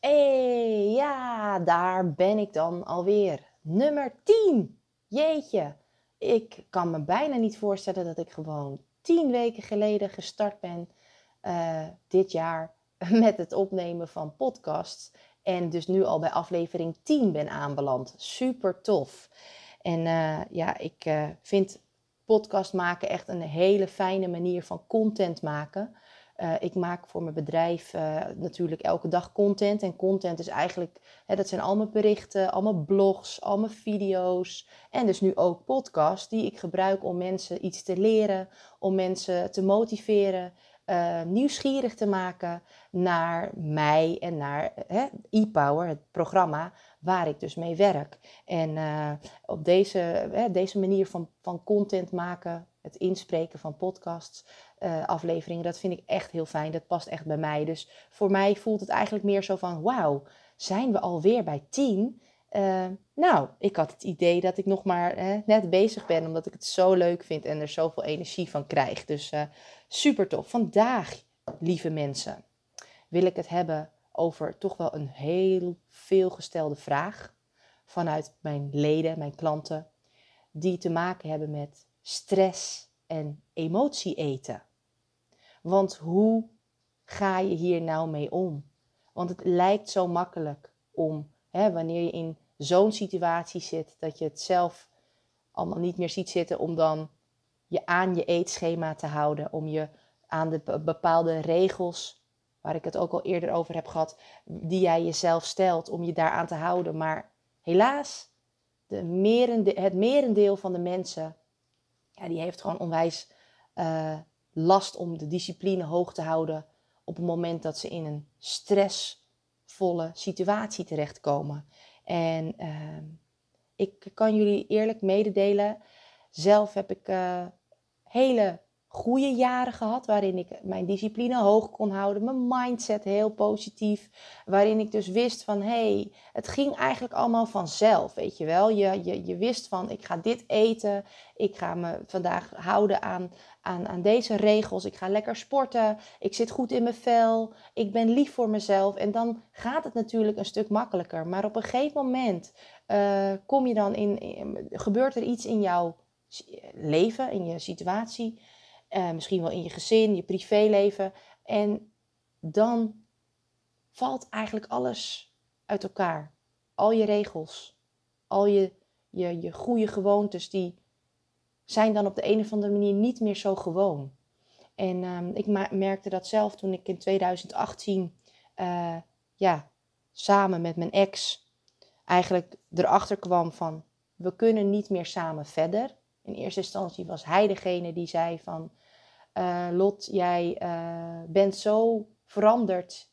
Hey, ja, daar ben ik dan alweer. Nummer 10. Jeetje. Ik kan me bijna niet voorstellen dat ik gewoon 10 weken geleden gestart ben uh, dit jaar met het opnemen van podcasts. En dus nu al bij aflevering 10 ben aanbeland. Super tof. En uh, ja, ik uh, vind podcast maken echt een hele fijne manier van content maken. Uh, ik maak voor mijn bedrijf uh, natuurlijk elke dag content. En content is eigenlijk, hè, dat zijn allemaal berichten, allemaal blogs, allemaal video's. En dus nu ook podcasts die ik gebruik om mensen iets te leren, om mensen te motiveren, uh, nieuwsgierig te maken naar mij en naar e-power, het programma waar ik dus mee werk. En op deze, deze manier van, van content maken, het inspreken van podcasts, uh, afleveringen. Dat vind ik echt heel fijn. Dat past echt bij mij. Dus voor mij voelt het eigenlijk meer zo van: wauw, zijn we alweer bij 10? Uh, nou, ik had het idee dat ik nog maar eh, net bezig ben, omdat ik het zo leuk vind en er zoveel energie van krijg. Dus uh, super tof. Vandaag, lieve mensen, wil ik het hebben over toch wel een heel veelgestelde vraag vanuit mijn leden, mijn klanten, die te maken hebben met stress en emotie eten. Want hoe ga je hier nou mee om? Want het lijkt zo makkelijk om, hè, wanneer je in zo'n situatie zit, dat je het zelf allemaal niet meer ziet zitten, om dan je aan je eetschema te houden, om je aan de bepaalde regels, waar ik het ook al eerder over heb gehad, die jij jezelf stelt, om je daaraan te houden. Maar helaas, de merende, het merendeel van de mensen, ja, die heeft gewoon onwijs uh, last om de discipline hoog te houden op het moment dat ze in een stressvolle situatie terechtkomen. En uh, ik kan jullie eerlijk mededelen, zelf heb ik uh, hele goede jaren gehad waarin ik mijn discipline hoog kon houden, mijn mindset heel positief, waarin ik dus wist van hé, hey, het ging eigenlijk allemaal vanzelf, weet je wel. Je, je, je wist van ik ga dit eten, ik ga me vandaag houden aan, aan, aan deze regels, ik ga lekker sporten, ik zit goed in mijn vel, ik ben lief voor mezelf en dan gaat het natuurlijk een stuk makkelijker. Maar op een gegeven moment uh, kom je dan in, gebeurt er iets in jouw leven, in je situatie uh, misschien wel in je gezin, je privéleven. En dan valt eigenlijk alles uit elkaar. Al je regels, al je, je, je goede gewoontes, die zijn dan op de een of andere manier niet meer zo gewoon. En um, ik merkte dat zelf toen ik in 2018, uh, eh, ja, samen met mijn ex, eigenlijk erachter kwam van, we kunnen niet meer samen verder. In eerste instantie was hij degene die zei van, uh, Lot, jij uh, bent zo veranderd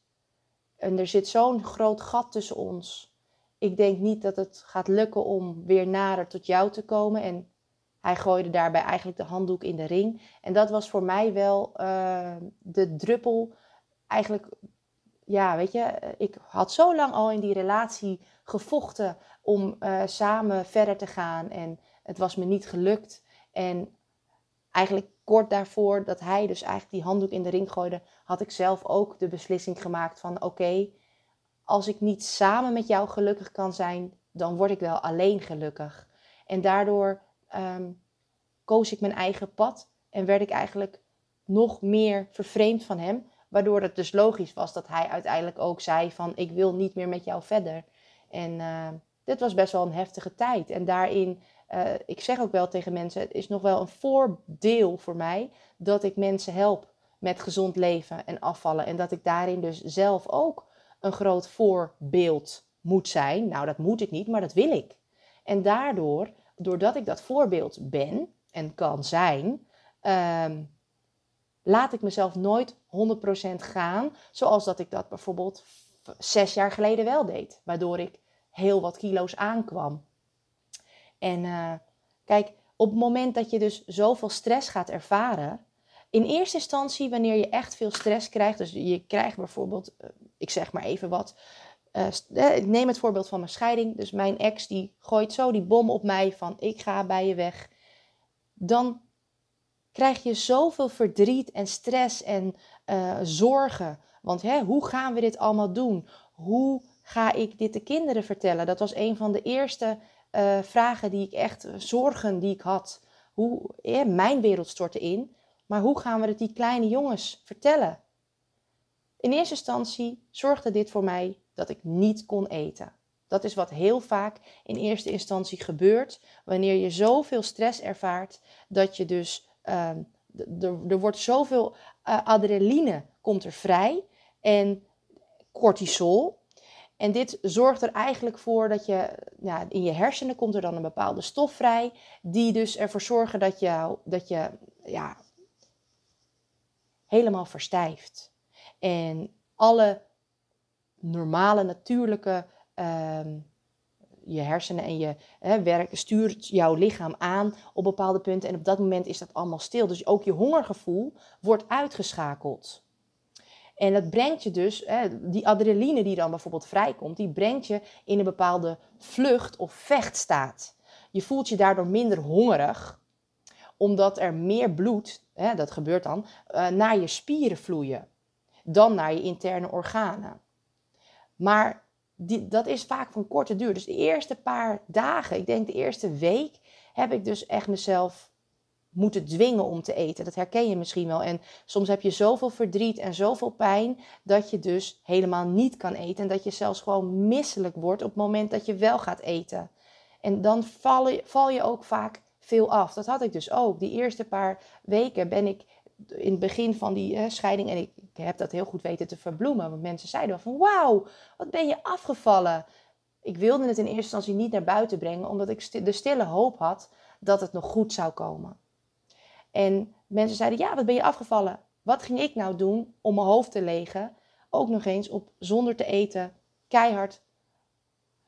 en er zit zo'n groot gat tussen ons. Ik denk niet dat het gaat lukken om weer nader tot jou te komen. En hij gooide daarbij eigenlijk de handdoek in de ring. En dat was voor mij wel uh, de druppel. Eigenlijk, ja, weet je, ik had zo lang al in die relatie gevochten om samen verder te gaan. En het was me niet gelukt. En eigenlijk kort daarvoor dat hij dus eigenlijk die handdoek in de ring gooide, had ik zelf ook de beslissing gemaakt van oké, als ik niet samen met jou gelukkig kan zijn, dan word ik wel alleen gelukkig. En daardoor um, koos ik mijn eigen pad en werd ik eigenlijk nog meer vervreemd van hem. Waardoor het dus logisch was dat hij uiteindelijk ook zei van ik wil niet meer met jou verder. En uh, dit was best wel een heftige tijd. En daarin uh, ik zeg ook wel tegen mensen, het is nog wel een voordeel voor mij dat ik mensen help met gezond leven en afvallen. En dat ik daarin dus zelf ook een groot voorbeeld moet zijn. Nou, dat moet ik niet, maar dat wil ik. En daardoor, doordat ik dat voorbeeld ben en kan zijn, um, laat ik mezelf nooit 100% gaan zoals dat ik dat bijvoorbeeld zes jaar geleden wel deed. Waardoor ik heel wat kilo's aankwam. En uh, kijk, op het moment dat je dus zoveel stress gaat ervaren, in eerste instantie, wanneer je echt veel stress krijgt, dus je krijgt bijvoorbeeld, uh, ik zeg maar even wat, uh, ik neem het voorbeeld van mijn scheiding, dus mijn ex die gooit zo die bom op mij van ik ga bij je weg, dan krijg je zoveel verdriet en stress en zorgen. Want hè, hoe gaan we dit allemaal doen? hoe ga ik dit de kinderen vertellen? Dat was een van de eerste vragen die ik echt, zorgen die ik had. Hoe, mijn wereld stortte in, maar hoe gaan we het die kleine jongens vertellen? In eerste instantie zorgde dit voor mij dat ik niet kon eten. Dat is wat heel vaak in eerste instantie gebeurt wanneer je zoveel stress ervaart dat je dus uh, er wordt zoveel uh, adrenaline komt er vrij en cortisol. En dit zorgt er eigenlijk voor dat je ja, in je hersenen komt er dan een bepaalde stof vrij, die dus ervoor zorgen dat je, dat je ja, helemaal verstijft. En alle normale, natuurlijke uh, je hersenen en je hè, werk stuurt jouw lichaam aan op bepaalde punten. En op dat moment is dat allemaal stil. Dus ook je hongergevoel wordt uitgeschakeld. En dat brengt je dus, hè, die adrenaline die dan bijvoorbeeld vrijkomt, die brengt je in een bepaalde vlucht- of vechtstaat. Je voelt je daardoor minder hongerig, omdat er meer bloed, hè, dat gebeurt dan, uh, naar je spieren vloeien dan naar je interne organen. Maar die, dat is vaak van korte duur. Dus de eerste paar dagen, ik denk de eerste week, heb ik dus echt mezelf moeten dwingen om te eten. Dat herken je misschien wel. En soms heb je zoveel verdriet en zoveel pijn dat je dus helemaal niet kan eten. En dat je zelfs gewoon misselijk wordt op het moment dat je wel gaat eten. En dan val je, val je ook vaak veel af. Dat had ik dus ook. Die eerste paar weken ben ik in het begin van die scheiding, en ik, ik, heb dat heel goed weten te verbloemen, want mensen zeiden van wauw, wat ben je afgevallen. Ik wilde het in eerste instantie niet naar buiten brengen, omdat ik de stille hoop had dat het nog goed zou komen. En mensen zeiden, ja, wat ben je afgevallen? Wat ging ik nou doen om mijn hoofd te legen? Ook nog eens op zonder te eten, keihard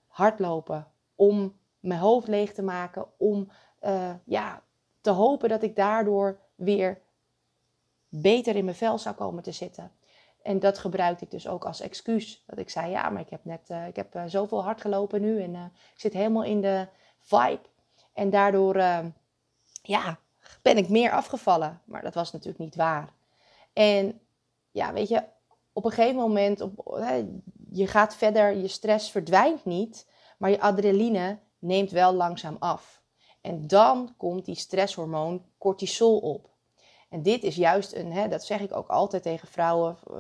hardlopen. Om mijn hoofd leeg te maken. Om uh, ja, te hopen dat ik daardoor weer beter in mijn vel zou komen te zitten. En dat gebruikte ik dus ook als excuus. Dat ik zei, ja, maar ik heb net uh, ik heb, uh, zoveel hard gelopen nu. En uh, ik zit helemaal in de vibe. En daardoor, ja, ben ik meer afgevallen. Maar dat was natuurlijk niet waar. En ja, weet je, op een gegeven moment, op, je gaat verder, je stress verdwijnt niet. Maar je adrenaline neemt wel langzaam af. En dan komt die stresshormoon cortisol op. En dit is juist een, hè, dat zeg ik ook altijd tegen vrouwen. Eh,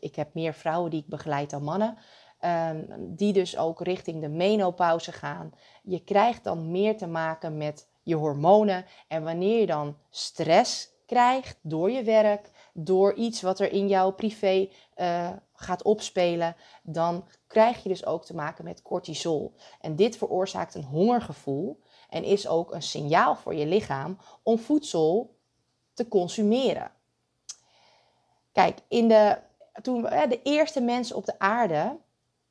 ik heb meer vrouwen die ik begeleid dan mannen. Um, die dus ook richting de menopauze gaan. Je krijgt dan meer te maken met je hormonen. En wanneer je dan stress krijgt door je werk, door iets wat er in jouw privé uh, gaat opspelen, dan krijg je dus ook te maken met cortisol. En dit veroorzaakt een hongergevoel en is ook een signaal voor je lichaam om voedsel consumeren. Kijk, in de, toen de eerste mensen op de aarde,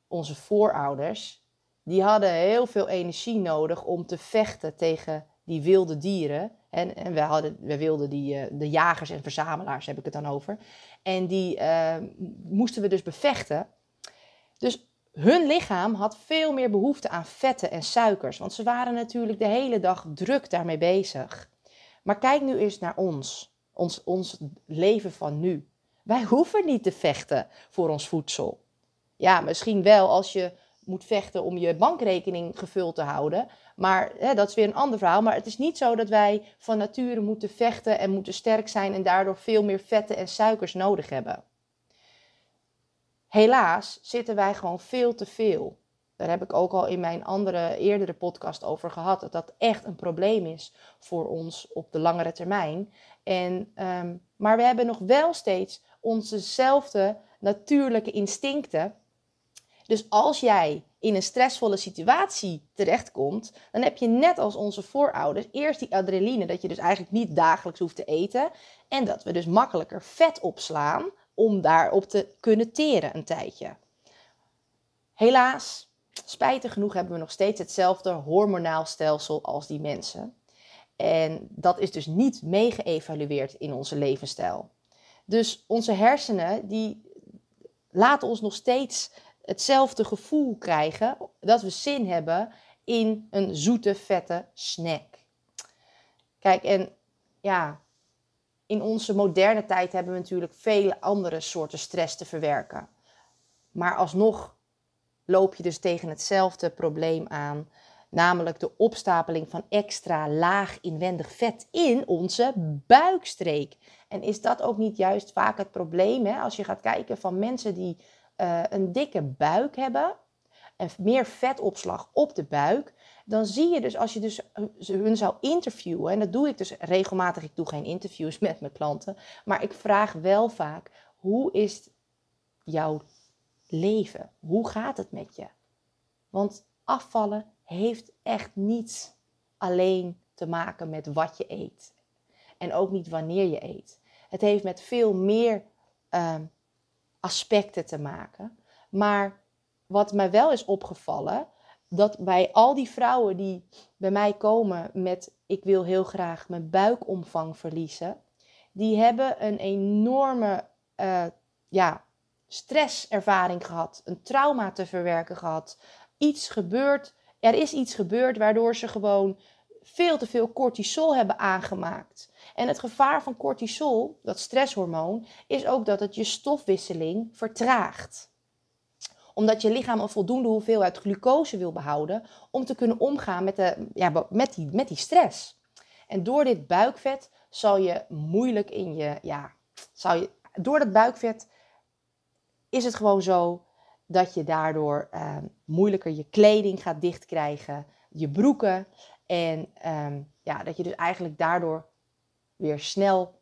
onze voorouders, die hadden heel veel energie nodig om te vechten tegen die wilde dieren. En, en we, hadden, wilden die, uh, de jagers en verzamelaars, heb ik het dan over. En die uh, moesten we dus bevechten. Dus hun lichaam had veel meer behoefte aan vetten en suikers. Want ze waren natuurlijk de hele dag druk daarmee bezig. Maar kijk nu eens naar ons, ons, ons leven van nu. Wij hoeven niet te vechten voor ons voedsel. Ja, misschien wel als je moet vechten om je bankrekening gevuld te houden. Maar hè, dat is weer een ander verhaal. Maar het is niet zo dat wij van nature moeten vechten en moeten sterk zijn en daardoor veel meer vetten en suikers nodig hebben. Helaas zitten wij gewoon veel te veel. Daar heb ik ook al in mijn andere eerdere podcast over gehad. Dat dat echt een probleem is voor ons op de langere termijn. En, um, maar we hebben nog wel steeds onzezelfde natuurlijke instincten. Dus als jij in een stressvolle situatie terechtkomt, dan heb je net als onze voorouders eerst die adrenaline, dat je dus eigenlijk niet dagelijks hoeft te eten. En dat we dus makkelijker vet opslaan om daarop te kunnen teren een tijdje. Helaas spijtig genoeg hebben we nog steeds hetzelfde hormonaal stelsel als die mensen. En dat is dus niet meegeëvalueerd in onze levensstijl. Dus onze hersenen die laten ons nog steeds hetzelfde gevoel krijgen dat we zin hebben in een zoete, vette snack. Kijk, en ja, in onze moderne tijd hebben we natuurlijk vele andere soorten stress te verwerken Maar alsnog loop je dus tegen hetzelfde probleem aan. Namelijk de opstapeling van extra laag inwendig vet in onze buikstreek. En is dat ook niet juist vaak het probleem? Hè? Als je gaat kijken van mensen die uh, een dikke buik hebben en meer vetopslag op de buik, dan zie je dus als je dus hun zou interviewen, en dat doe ik dus regelmatig, ik doe geen interviews met mijn klanten, maar ik vraag wel vaak, hoe is jouw leven? Hoe gaat het met je? Want afvallen heeft echt niets alleen te maken met wat je eet. En ook niet wanneer je eet. Het heeft met veel meer ehm, aspecten te maken. Maar wat mij wel is opgevallen, dat bij al die vrouwen die bij mij komen met ik wil heel graag mijn buikomvang verliezen, die hebben een enorme uh, ja, stresservaring gehad, een trauma te verwerken gehad, iets gebeurd, er is iets gebeurd waardoor ze gewoon veel te veel cortisol hebben aangemaakt. En het gevaar van cortisol, dat stresshormoon, is ook dat het je stofwisseling vertraagt omdat je lichaam een voldoende hoeveelheid glucose wil behouden om te kunnen omgaan met, de, ja, met, die, met die stress. En door dit buikvet zal je moeilijk in je, ja, zal je, door dat buikvet is het gewoon zo dat je daardoor uh, moeilijker je kleding gaat dichtkrijgen, je broeken. En um, ja, dat je dus eigenlijk daardoor weer snel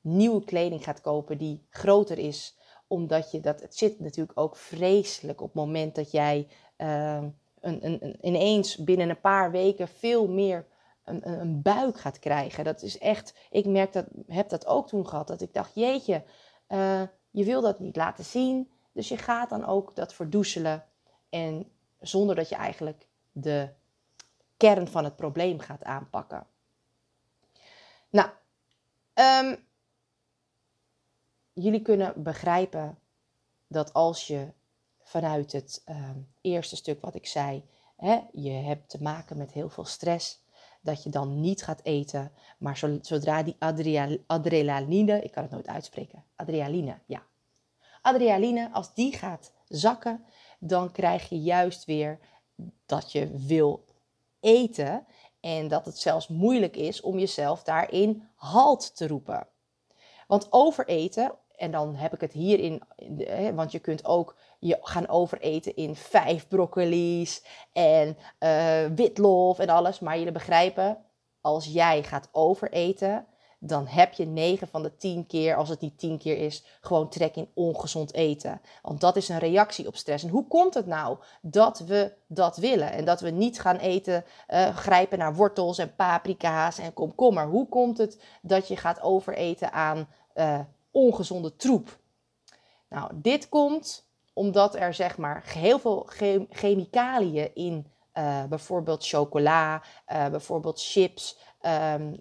nieuwe kleding gaat kopen die groter is omdat je dat, het zit natuurlijk ook vreselijk op het moment dat jij uh, een, een, ineens binnen een paar weken veel meer een, een, buik gaat krijgen. Dat is echt, ik merk dat, heb dat ook toen gehad, dat ik dacht, jeetje, uh, je wil dat niet laten zien. Dus je gaat dan ook dat verdoezelen en zonder dat je eigenlijk de kern van het probleem gaat aanpakken. Nou, um, jullie kunnen begrijpen dat als je vanuit het ehm, eerste stuk wat ik zei, hè, je hebt te maken met heel veel stress, dat je dan niet gaat eten, maar zodra die adrenaline, ik kan het nooit uitspreken, adrenaline, ja. Adrenaline, als die gaat zakken, dan krijg je juist weer dat je wil eten en dat het zelfs moeilijk is om jezelf daarin halt te roepen. Want overeten en dan heb ik het hierin, want je kunt ook je gaan overeten in vijf broccoli's en uh, witlof en alles. Maar jullie begrijpen, als jij gaat overeten, dan heb je 9 van de 10 keer, als het niet 10 keer is, gewoon trek in ongezond eten. Want dat is een reactie op stress. En hoe komt het nou dat we dat willen? En dat we niet gaan eten, uh, grijpen naar wortels en paprika's en komkommer. Hoe komt het dat je gaat overeten aan uh, ongezonde troep. Nou, dit komt omdat er zeg maar heel veel chemicaliën in uh, bijvoorbeeld chocola, uh, bijvoorbeeld chips, um,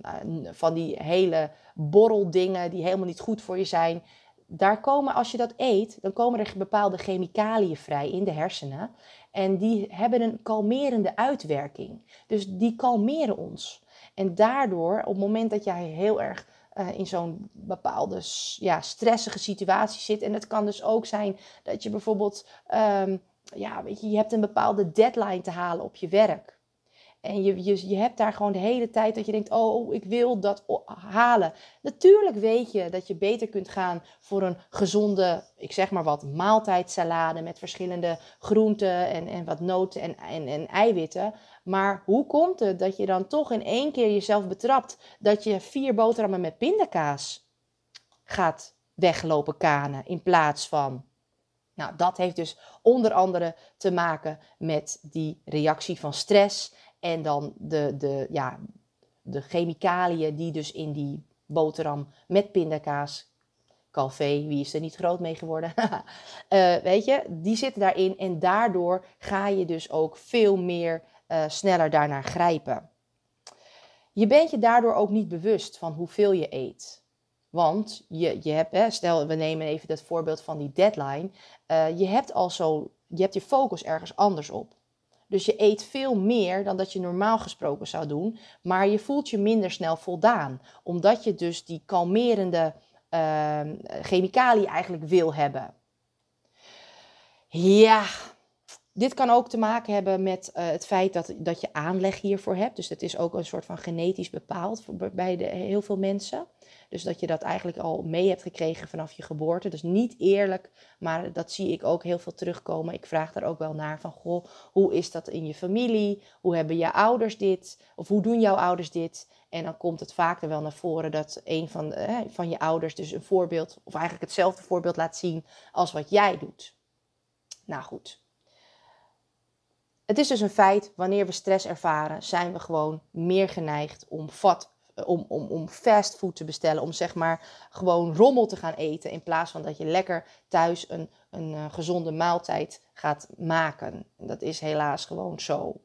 van die hele borreldingen die helemaal niet goed voor je zijn. Daar komen, als je dat eet, dan komen er bepaalde chemicaliën vrij in de hersenen. En die hebben een kalmerende uitwerking. Dus die kalmeren ons. En daardoor, op het moment dat jij heel erg uh, in zo'n bepaalde ja, stressige situatie zit. En het kan dus ook zijn dat je bijvoorbeeld, um, ja, weet je, je hebt een bepaalde deadline te halen op je werk. En je, je, je hebt daar gewoon de hele tijd dat je denkt, oh, ik wil dat halen. Natuurlijk weet je dat je beter kunt gaan voor een gezonde, ik zeg maar wat, maaltijdsalade met verschillende groenten en, en wat noten en, en, en eiwitten. Maar hoe komt het dat je dan toch in één keer jezelf betrapt dat je vier boterhammen met pindakaas gaat weglopen kanen in plaats van. Nou, dat heeft dus onder andere te maken met die reactie van stress en dan de, de, ja, de chemicaliën die dus in die boterham met pindakaas, calvé, wie is er niet groot mee geworden? uh, weet je, die zitten daarin en daardoor ga je dus ook veel meer uh, sneller daarnaar grijpen. Je bent je daardoor ook niet bewust van hoeveel je eet. Want je, je hebt, hè, stel we nemen even dat voorbeeld van die deadline. Uh, je hebt al zo, je hebt je focus ergens anders op. Dus je eet veel meer dan dat je normaal gesproken zou doen, maar je voelt je minder snel voldaan, omdat je dus die kalmerende uh, chemicaliën eigenlijk wil hebben. Ja, dit kan ook te maken hebben met uh, het feit dat, dat je aanleg hiervoor hebt. Dus het is ook een soort van genetisch bepaald bij de, heel veel mensen. Dus dat je dat eigenlijk al mee hebt gekregen vanaf je geboorte. Dus niet eerlijk, maar dat zie ik ook heel veel terugkomen. Ik vraag daar ook wel naar van, goh, hoe is dat in je familie? Hoe hebben je ouders dit? Of hoe doen jouw ouders dit? En dan komt het vaak er wel naar voren dat een van, eh, van je ouders dus een voorbeeld, of eigenlijk hetzelfde voorbeeld laat zien als wat jij doet. Nou goed. Het is dus een feit, wanneer we stress ervaren, zijn we gewoon meer geneigd om vat om, om, om fastfood te bestellen. Om zeg maar gewoon rommel te gaan eten. In plaats van dat je lekker thuis een, een uh, gezonde maaltijd gaat maken. Dat is helaas gewoon zo.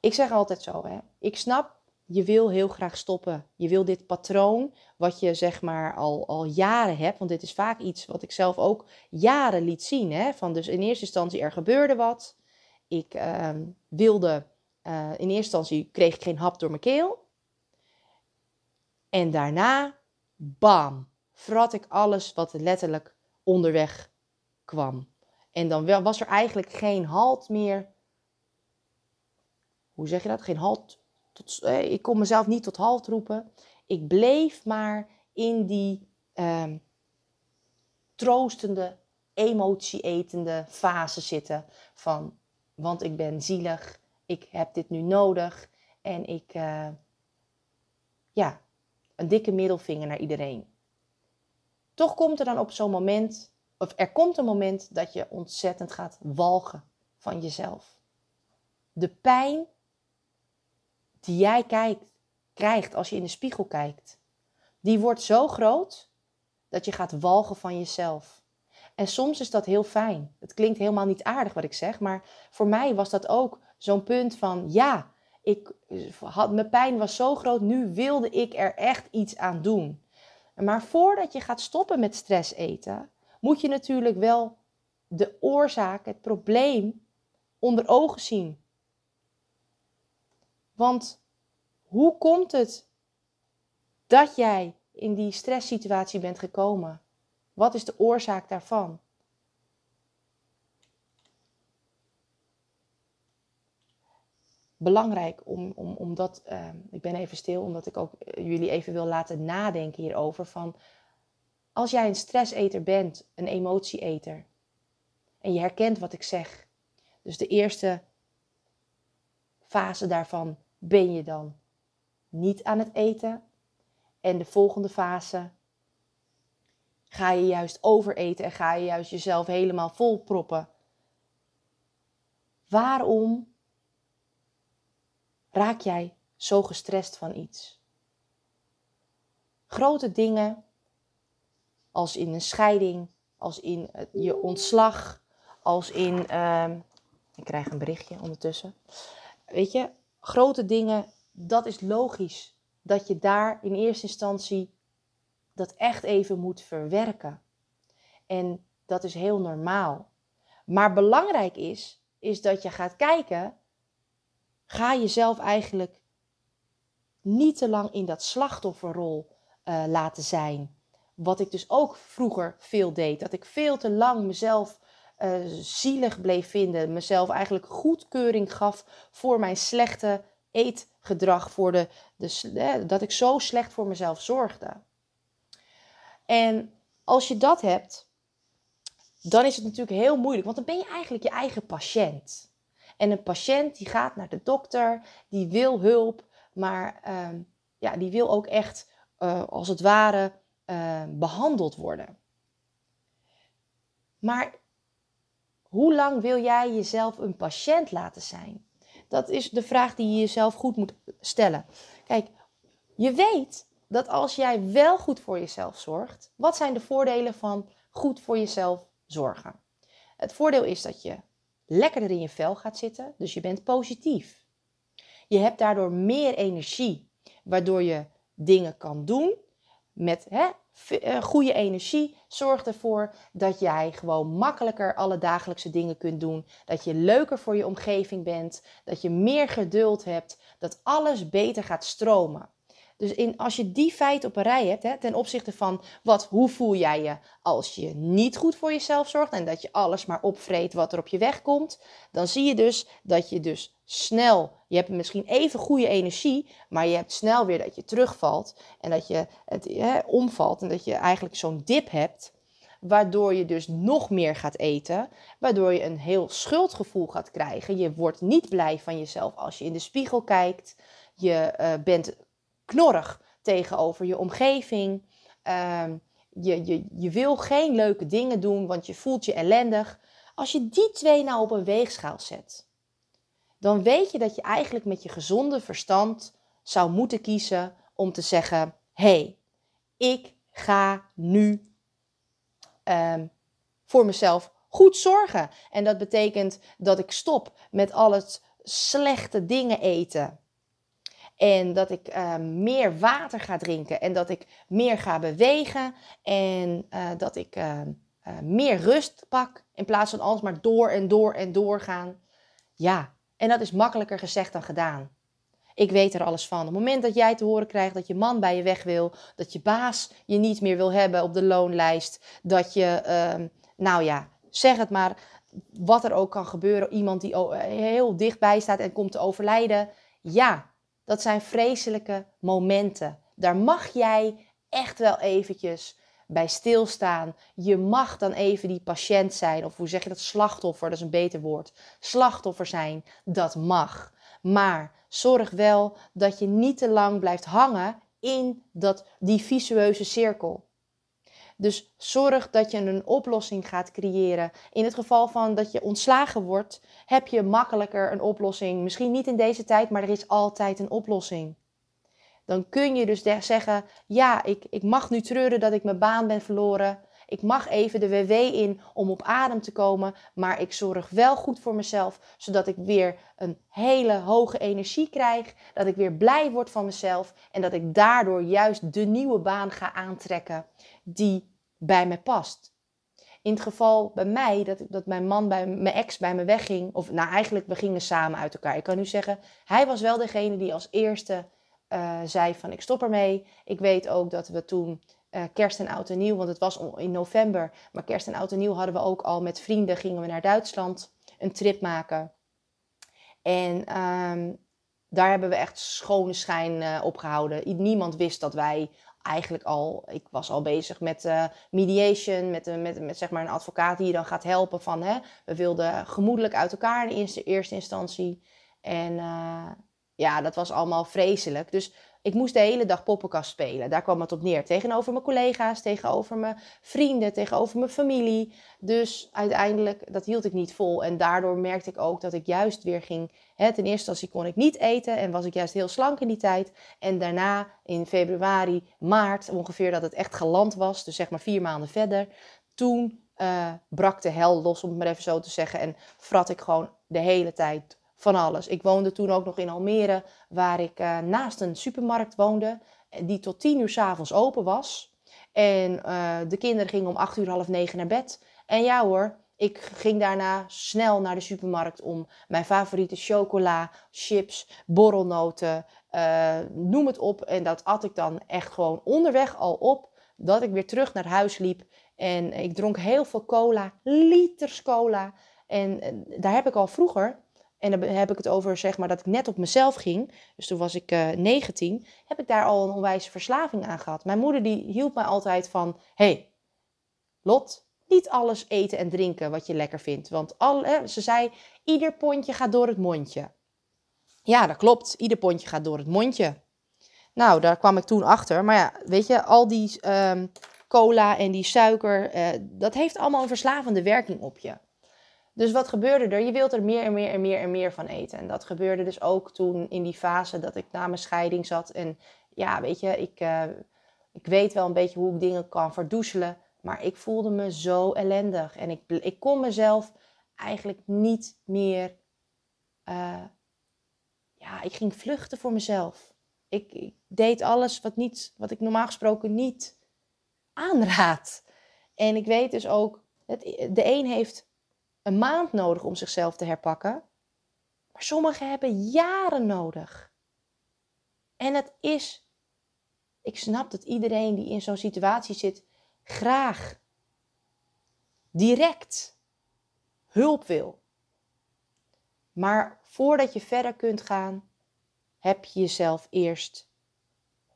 Ik zeg altijd zo, hè. Ik snap, je wil heel graag stoppen. Je wil dit patroon, wat je zeg maar al, al jaren hebt. Want dit is vaak iets wat ik zelf ook jaren liet zien. Hè. Van dus in eerste instantie, er gebeurde wat. Ik uh, wilde uh, in eerste instantie kreeg ik geen hap door mijn keel. En daarna, bam, vrat ik alles wat letterlijk onderweg kwam. En dan was er eigenlijk geen halt meer. Hoe zeg je dat? Geen halt. Eh, ik kon mezelf niet tot halt roepen. Ik bleef maar in die eh, troostende, emotie-etende fase zitten. Van, want ik ben zielig, ik heb dit nu nodig en ik, uh, ja, een dikke middelvinger naar iedereen. Toch komt er dan op zo'n moment, of er komt een moment dat je ontzettend gaat walgen van jezelf. De pijn die jij kijkt, krijgt als je in de spiegel kijkt, die wordt zo groot dat je gaat walgen van jezelf. En soms is dat heel fijn. Het klinkt helemaal niet aardig wat ik zeg, maar voor mij was dat ook zo'n punt van ja, ik had, mijn pijn was zo groot, nu wilde ik er echt iets aan doen. Maar voordat je gaat stoppen met stress eten, moet je natuurlijk wel de oorzaak, het probleem onder ogen zien. Want hoe komt het dat jij in die stresssituatie bent gekomen? Wat is de oorzaak daarvan? belangrijk om, om, om dat, uh, ik ben even stil, omdat ik ook eh, jullie even wil laten nadenken hierover. Van als jij een stresseter bent, een emotieeter, en je herkent wat ik zeg, dus de eerste fase daarvan ben je dan niet aan het eten. En de volgende fase ga je juist overeten en ga je juist jezelf helemaal volproppen. Waarom raak jij zo gestrest van iets? Grote dingen, als in een scheiding, als in je ontslag, als in. Uh, ik krijg een berichtje ondertussen. Weet je, grote dingen, dat is logisch. Dat je daar in eerste instantie dat echt even moet verwerken. En dat is heel normaal. Maar belangrijk is, is dat je gaat kijken ga jezelf eigenlijk niet te lang in dat slachtofferrol uh, laten zijn. Wat ik dus ook vroeger veel deed. Dat ik veel te lang mezelf uh, zielig bleef vinden. Mezelf eigenlijk goedkeuring gaf voor mijn slechte eetgedrag. Voor de, de, dat ik zo slecht voor mezelf zorgde. En als je dat hebt, dan is het natuurlijk heel moeilijk. Want dan ben je eigenlijk je eigen patiënt. En een patiënt die gaat naar de dokter, die wil hulp, maar uh, ja, die wil ook echt uh, als het ware uh, behandeld worden. Maar hoe lang wil jij jezelf een patiënt laten zijn? Dat is de vraag die je jezelf goed moet stellen. Kijk, je weet dat als jij wel goed voor jezelf zorgt, wat zijn de voordelen van goed voor jezelf zorgen? Het voordeel is dat je lekkerder in je vel gaat zitten. Dus je bent positief. Je hebt daardoor meer energie, waardoor je dingen kan doen met hè, eh, goede energie. Zorgt ervoor dat jij gewoon makkelijker alle dagelijkse dingen kunt doen. Dat je leuker voor je omgeving bent. Dat je meer geduld hebt. Dat alles beter gaat stromen. Dus in, als je die feiten op een rij hebt, hè, ten opzichte van wat, hoe voel jij je als je niet goed voor jezelf zorgt en dat je alles maar opvreet wat er op je weg komt, dan zie je dus dat je dus snel, je hebt misschien even goede energie, maar je hebt snel weer dat je terugvalt en dat je het hè, omvalt en dat je eigenlijk zo'n dip hebt waardoor je dus nog meer gaat eten, waardoor je een heel schuldgevoel gaat krijgen. Je wordt niet blij van jezelf als je in de spiegel kijkt. Je uh, bent knorrig tegenover je omgeving. Ehm, je, je, je wil geen leuke dingen doen, want je voelt je ellendig. Als je die twee nou op een weegschaal zet, dan weet je dat je eigenlijk met je gezonde verstand zou moeten kiezen om te zeggen: hé, hey, ik ga nu um, voor mezelf goed zorgen. En dat betekent dat ik stop met al het slechte dingen eten. En dat ik uh, meer water ga drinken. En dat ik meer ga bewegen. En uh, dat ik uh, meer rust pak. In plaats van alles maar door en door en door gaan. Ja, en dat is makkelijker gezegd dan gedaan. Ik weet er alles van. Op het moment dat jij te horen krijgt dat je man bij je weg wil, dat je baas je niet meer wil hebben op de loonlijst, dat je, uh, nou ja, zeg het maar, wat er ook kan gebeuren, iemand die heel dichtbij staat en komt te overlijden. Ja, dat zijn vreselijke momenten. Daar mag jij echt wel eventjes bij stilstaan. Je mag dan even die patiënt zijn, of hoe zeg je dat, slachtoffer, dat is een beter woord. Slachtoffer zijn, dat mag. Maar zorg wel dat je niet te lang blijft hangen in dat, die visueuze cirkel. Dus zorg dat je een oplossing gaat creëren. In het geval van dat je ontslagen wordt, heb je makkelijker een oplossing. Misschien niet in deze tijd, maar er is altijd een oplossing. Dan kun je dus zeggen: Ja, ik, ik mag nu treuren dat ik mijn baan ben verloren. Ik mag even de WW in om op adem te komen, maar ik zorg wel goed voor mezelf, zodat ik weer een hele hoge energie krijg, dat ik weer blij word van mezelf en dat ik daardoor juist de nieuwe baan ga aantrekken die bij me past. In het geval bij mij, dat, dat mijn man, bij, mijn ex bij me wegging, of nou eigenlijk, we gingen samen uit elkaar. Ik kan nu zeggen, hij was wel degene die als eerste uh, zei van ik stop ermee. Ik weet ook dat we toen uh, kerst en oud en nieuw, want het was in november. Maar kerst en oud en nieuw hadden we ook al met vrienden, gingen we naar Duitsland een trip maken. En um, daar hebben we echt schone schijn uh, opgehouden. Niemand wist dat wij eigenlijk al, ik was al bezig met uh, mediation, met, met, met, zeg maar een advocaat die je dan gaat helpen van, hè, we wilden gemoedelijk uit elkaar in eerste, eerste instantie. En ja, dat was allemaal vreselijk. Dus ik moest de hele dag poppenkast spelen. Daar kwam het op neer. Tegenover mijn collega's, tegenover mijn vrienden, tegenover mijn familie. Dus uiteindelijk, dat hield ik niet vol. En daardoor merkte ik ook dat ik juist weer ging. Hè, ten eerste instantie kon ik niet eten en was ik juist heel slank in die tijd. En daarna in februari, maart ongeveer dat het echt geland was. Dus zeg maar vier maanden verder. Toen uh, brak de hel los, om het maar even zo te zeggen. En vrat ik gewoon de hele tijd van alles. Ik woonde toen ook nog in Almere, waar ik uh, naast een supermarkt woonde, die tot tien uur s'avonds open was. En uh, de kinderen gingen om acht uur, half negen naar bed. En ja hoor, ik ging daarna snel naar de supermarkt om mijn favoriete chocola, chips, borrelnoten, noem het op. En dat at ik dan echt gewoon onderweg al op, dat ik weer terug naar huis liep. En ik dronk heel veel cola, liters cola. En daar heb ik al vroeger en dan heb ik het over zeg maar dat ik net op mezelf ging. Dus toen was ik uh, eh, 19. Heb ik daar al een onwijze verslaving aan gehad. Mijn moeder die hield mij altijd van... hey, Lot, niet alles eten en drinken wat je lekker vindt. Want al, ze zei, ieder pondje gaat door het mondje. Ja, dat klopt. Ieder pondje gaat door het mondje. Nou, daar kwam ik toen achter. Maar ja, weet je, al die um, cola en die suiker... Uh, dat heeft allemaal een verslavende werking op je. Dus wat gebeurde er? Je wilt er meer en meer en meer en meer van eten. En dat gebeurde dus ook toen in die fase dat ik na mijn scheiding zat. En ja, weet je, ik, uh, ik weet wel een beetje hoe ik dingen kan verdoezelen. Maar ik voelde me zo ellendig. En ik, ik kon mezelf eigenlijk niet meer. Uh, ja, ik ging vluchten voor mezelf. Ik, ik, deed alles wat, niet, wat ik normaal gesproken niet aanraad. En ik weet dus ook, dat de een heeft een maand nodig om zichzelf te herpakken. Maar sommigen hebben jaren nodig. En het is Ik snap dat iedereen die in zo'n situatie zit graag direct hulp wil. Maar voordat je verder kunt gaan, heb je jezelf eerst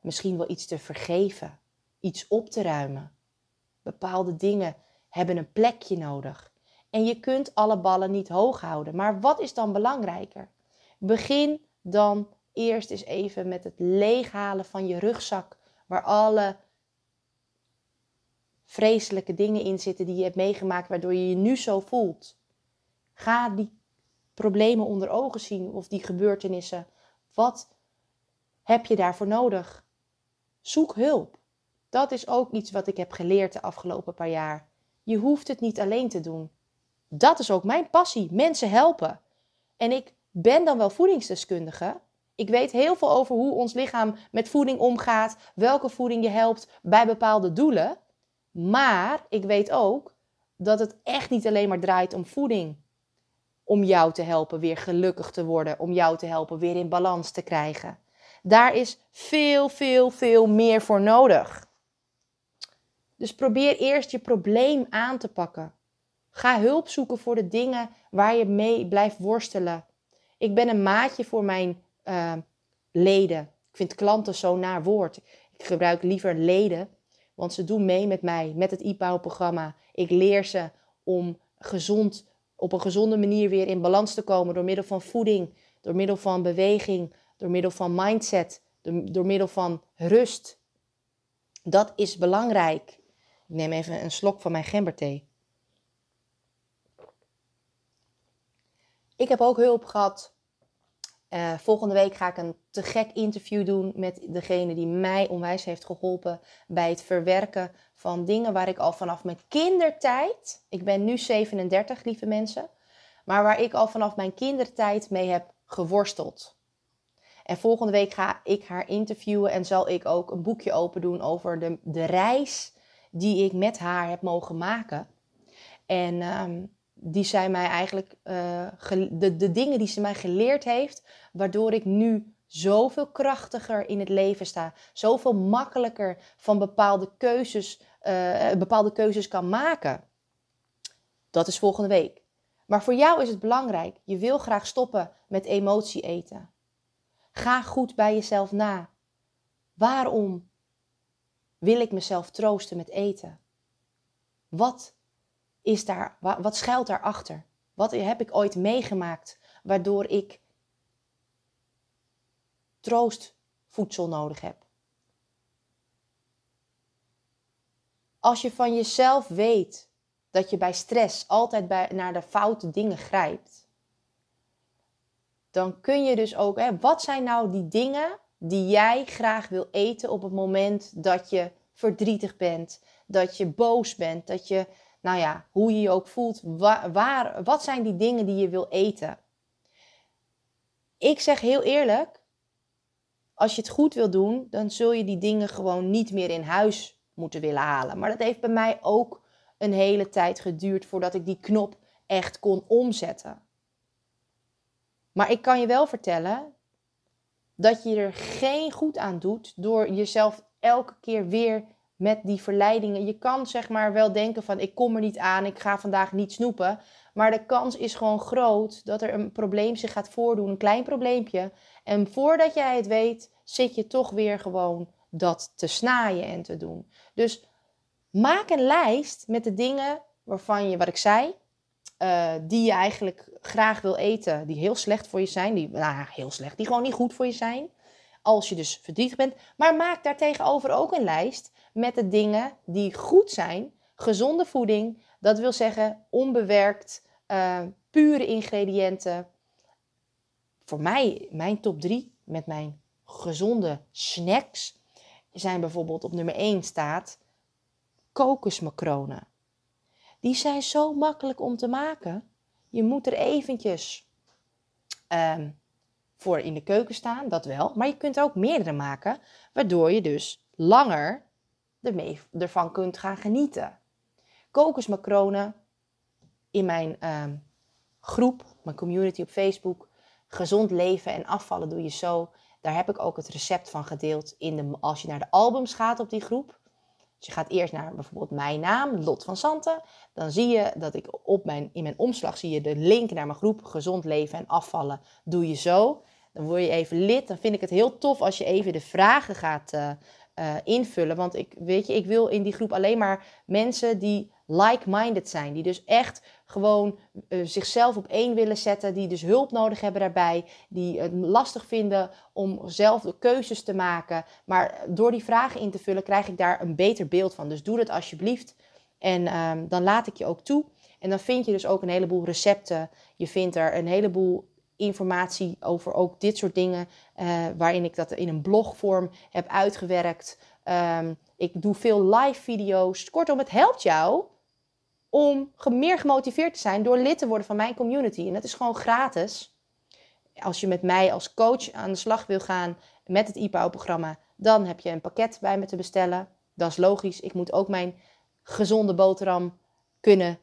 misschien wel iets te vergeven, iets op te ruimen. Bepaalde dingen hebben een plekje nodig. En je kunt alle ballen niet hoog houden. Maar wat is dan belangrijker? Begin dan eerst eens even met het leeghalen van je rugzak, waar alle vreselijke dingen in zitten die je hebt meegemaakt, waardoor je je nu zo voelt. Ga die problemen onder ogen zien of die gebeurtenissen. Wat heb je daarvoor nodig? Zoek hulp. Dat is ook iets wat ik heb geleerd de afgelopen paar jaar. Je hoeft het niet alleen te doen. Dat is ook mijn passie: mensen helpen. En ik ben dan wel voedingsdeskundige. Ik weet heel veel over hoe ons lichaam met voeding omgaat, welke voeding je helpt bij bepaalde doelen. Maar ik weet ook dat het echt niet alleen maar draait om voeding. Om jou te helpen weer gelukkig te worden, om jou te helpen weer in balans te krijgen. Daar is veel, veel, veel meer voor nodig. Dus probeer eerst je probleem aan te pakken. Ga hulp zoeken voor de dingen waar je mee blijft worstelen. Ik ben een maatje voor mijn uh, leden. Ik vind klanten zo'n naar woord. Ik gebruik liever leden, want ze doen mee met mij, met het IPAO-programma. Ik leer ze om gezond, op een gezonde manier weer in balans te komen door middel van voeding, door middel van beweging, door middel van mindset, door, door middel van rust. Dat is belangrijk. Ik neem even een slok van mijn gemberthee. Ik heb ook hulp gehad. Uh, volgende week ga ik een te gek interview doen met degene die mij onwijs heeft geholpen bij het verwerken van dingen waar ik al vanaf mijn kindertijd, ik ben nu 37 lieve mensen, maar waar ik al vanaf mijn kindertijd mee heb geworsteld. En volgende week ga ik haar interviewen en zal ik ook een boekje open doen over de, de reis die ik met haar heb mogen maken. En um, die zij mij eigenlijk, uh, de, de dingen die ze mij geleerd heeft, waardoor ik nu zoveel krachtiger in het leven sta, zoveel makkelijker van bepaalde keuzes, uh, bepaalde keuzes kan maken. Dat is volgende week. Maar voor jou is het belangrijk, je wil graag stoppen met emotie eten. Ga goed bij jezelf na. Waarom wil ik mezelf troosten met eten? Wat is daar, wat schuilt daarachter? Wat heb ik ooit meegemaakt waardoor ik troostvoedsel nodig heb? Als je van jezelf weet dat je bij stress altijd bij, naar de foute dingen grijpt, dan kun je dus ook, hè, wat zijn nou die dingen die jij graag wil eten op het moment dat je verdrietig bent, dat je boos bent, dat je, nou ja, hoe je je ook voelt, waar, waar, wat zijn die dingen die je wil eten? Ik zeg heel eerlijk, als je het goed wil doen, dan zul je die dingen gewoon niet meer in huis moeten willen halen. Maar dat heeft bij mij ook een hele tijd geduurd voordat ik die knop echt kon omzetten. Maar ik kan je wel vertellen dat je er geen goed aan doet door jezelf elke keer weer met die verleidingen. Je kan zeg maar wel denken van ik kom er niet aan, ik ga vandaag niet snoepen. Maar de kans is gewoon groot dat er een probleem zich gaat voordoen, een klein probleempje. En voordat jij het weet, zit je toch weer gewoon dat te snaaien en te doen. Dus maak een lijst met de dingen waarvan je, wat ik zei, uh, die je eigenlijk graag wil eten, die heel slecht voor je zijn, die, nou heel slecht, die gewoon niet goed voor je zijn, als je dus verdrietig bent. Maar maak daartegenover ook een lijst met de dingen die goed zijn, gezonde voeding, dat wil zeggen onbewerkt, uh, pure ingrediënten. Voor mij, mijn top 3 met mijn gezonde snacks zijn bijvoorbeeld op nummer 1 staat kokosmacronen. Die zijn zo makkelijk om te maken. Je moet er eventjes um, voor in de keuken staan, dat wel. Maar je kunt er ook meerdere maken, waardoor je dus langer ermee, ervan kunt gaan genieten. Kokosmacronen in mijn um, groep, mijn community op Facebook. Gezond leven en afvallen doe je zo. Daar heb ik ook het recept van gedeeld in de, als je naar de albums gaat op die groep. Dus je gaat eerst naar bijvoorbeeld mijn naam, Lot van Santen. Dan zie je dat ik op mijn, in mijn omslag zie je de link naar mijn groep Gezond Leven en Afvallen. Doe je zo. Dan word je even lid. Dan vind ik het heel tof als je even de vragen gaat uh, uh, invullen. Want ik, weet je, ik wil in die groep alleen maar mensen die like-minded zijn. Die dus echt gewoon uh, zichzelf op één willen zetten. Die dus hulp nodig hebben daarbij. Die het lastig vinden om zelf de keuzes te maken. Maar door die vragen in te vullen krijg ik daar een beter beeld van. Dus doe dat alsjeblieft. En um, dan laat ik je ook toe. En dan vind je dus ook een heleboel recepten. Je vindt er een heleboel informatie over ook dit soort dingen, uh, waarin ik dat in een blogvorm heb uitgewerkt. Um, ik doe veel live video's. Kortom, het helpt jou om meer gemotiveerd te zijn door lid te worden van mijn community. En dat is gewoon gratis. Als je met mij als coach aan de slag wil gaan met het IPAO-programma, dan heb je een pakket bij me te bestellen. Dat is logisch. Ik moet ook mijn gezonde boterham kunnen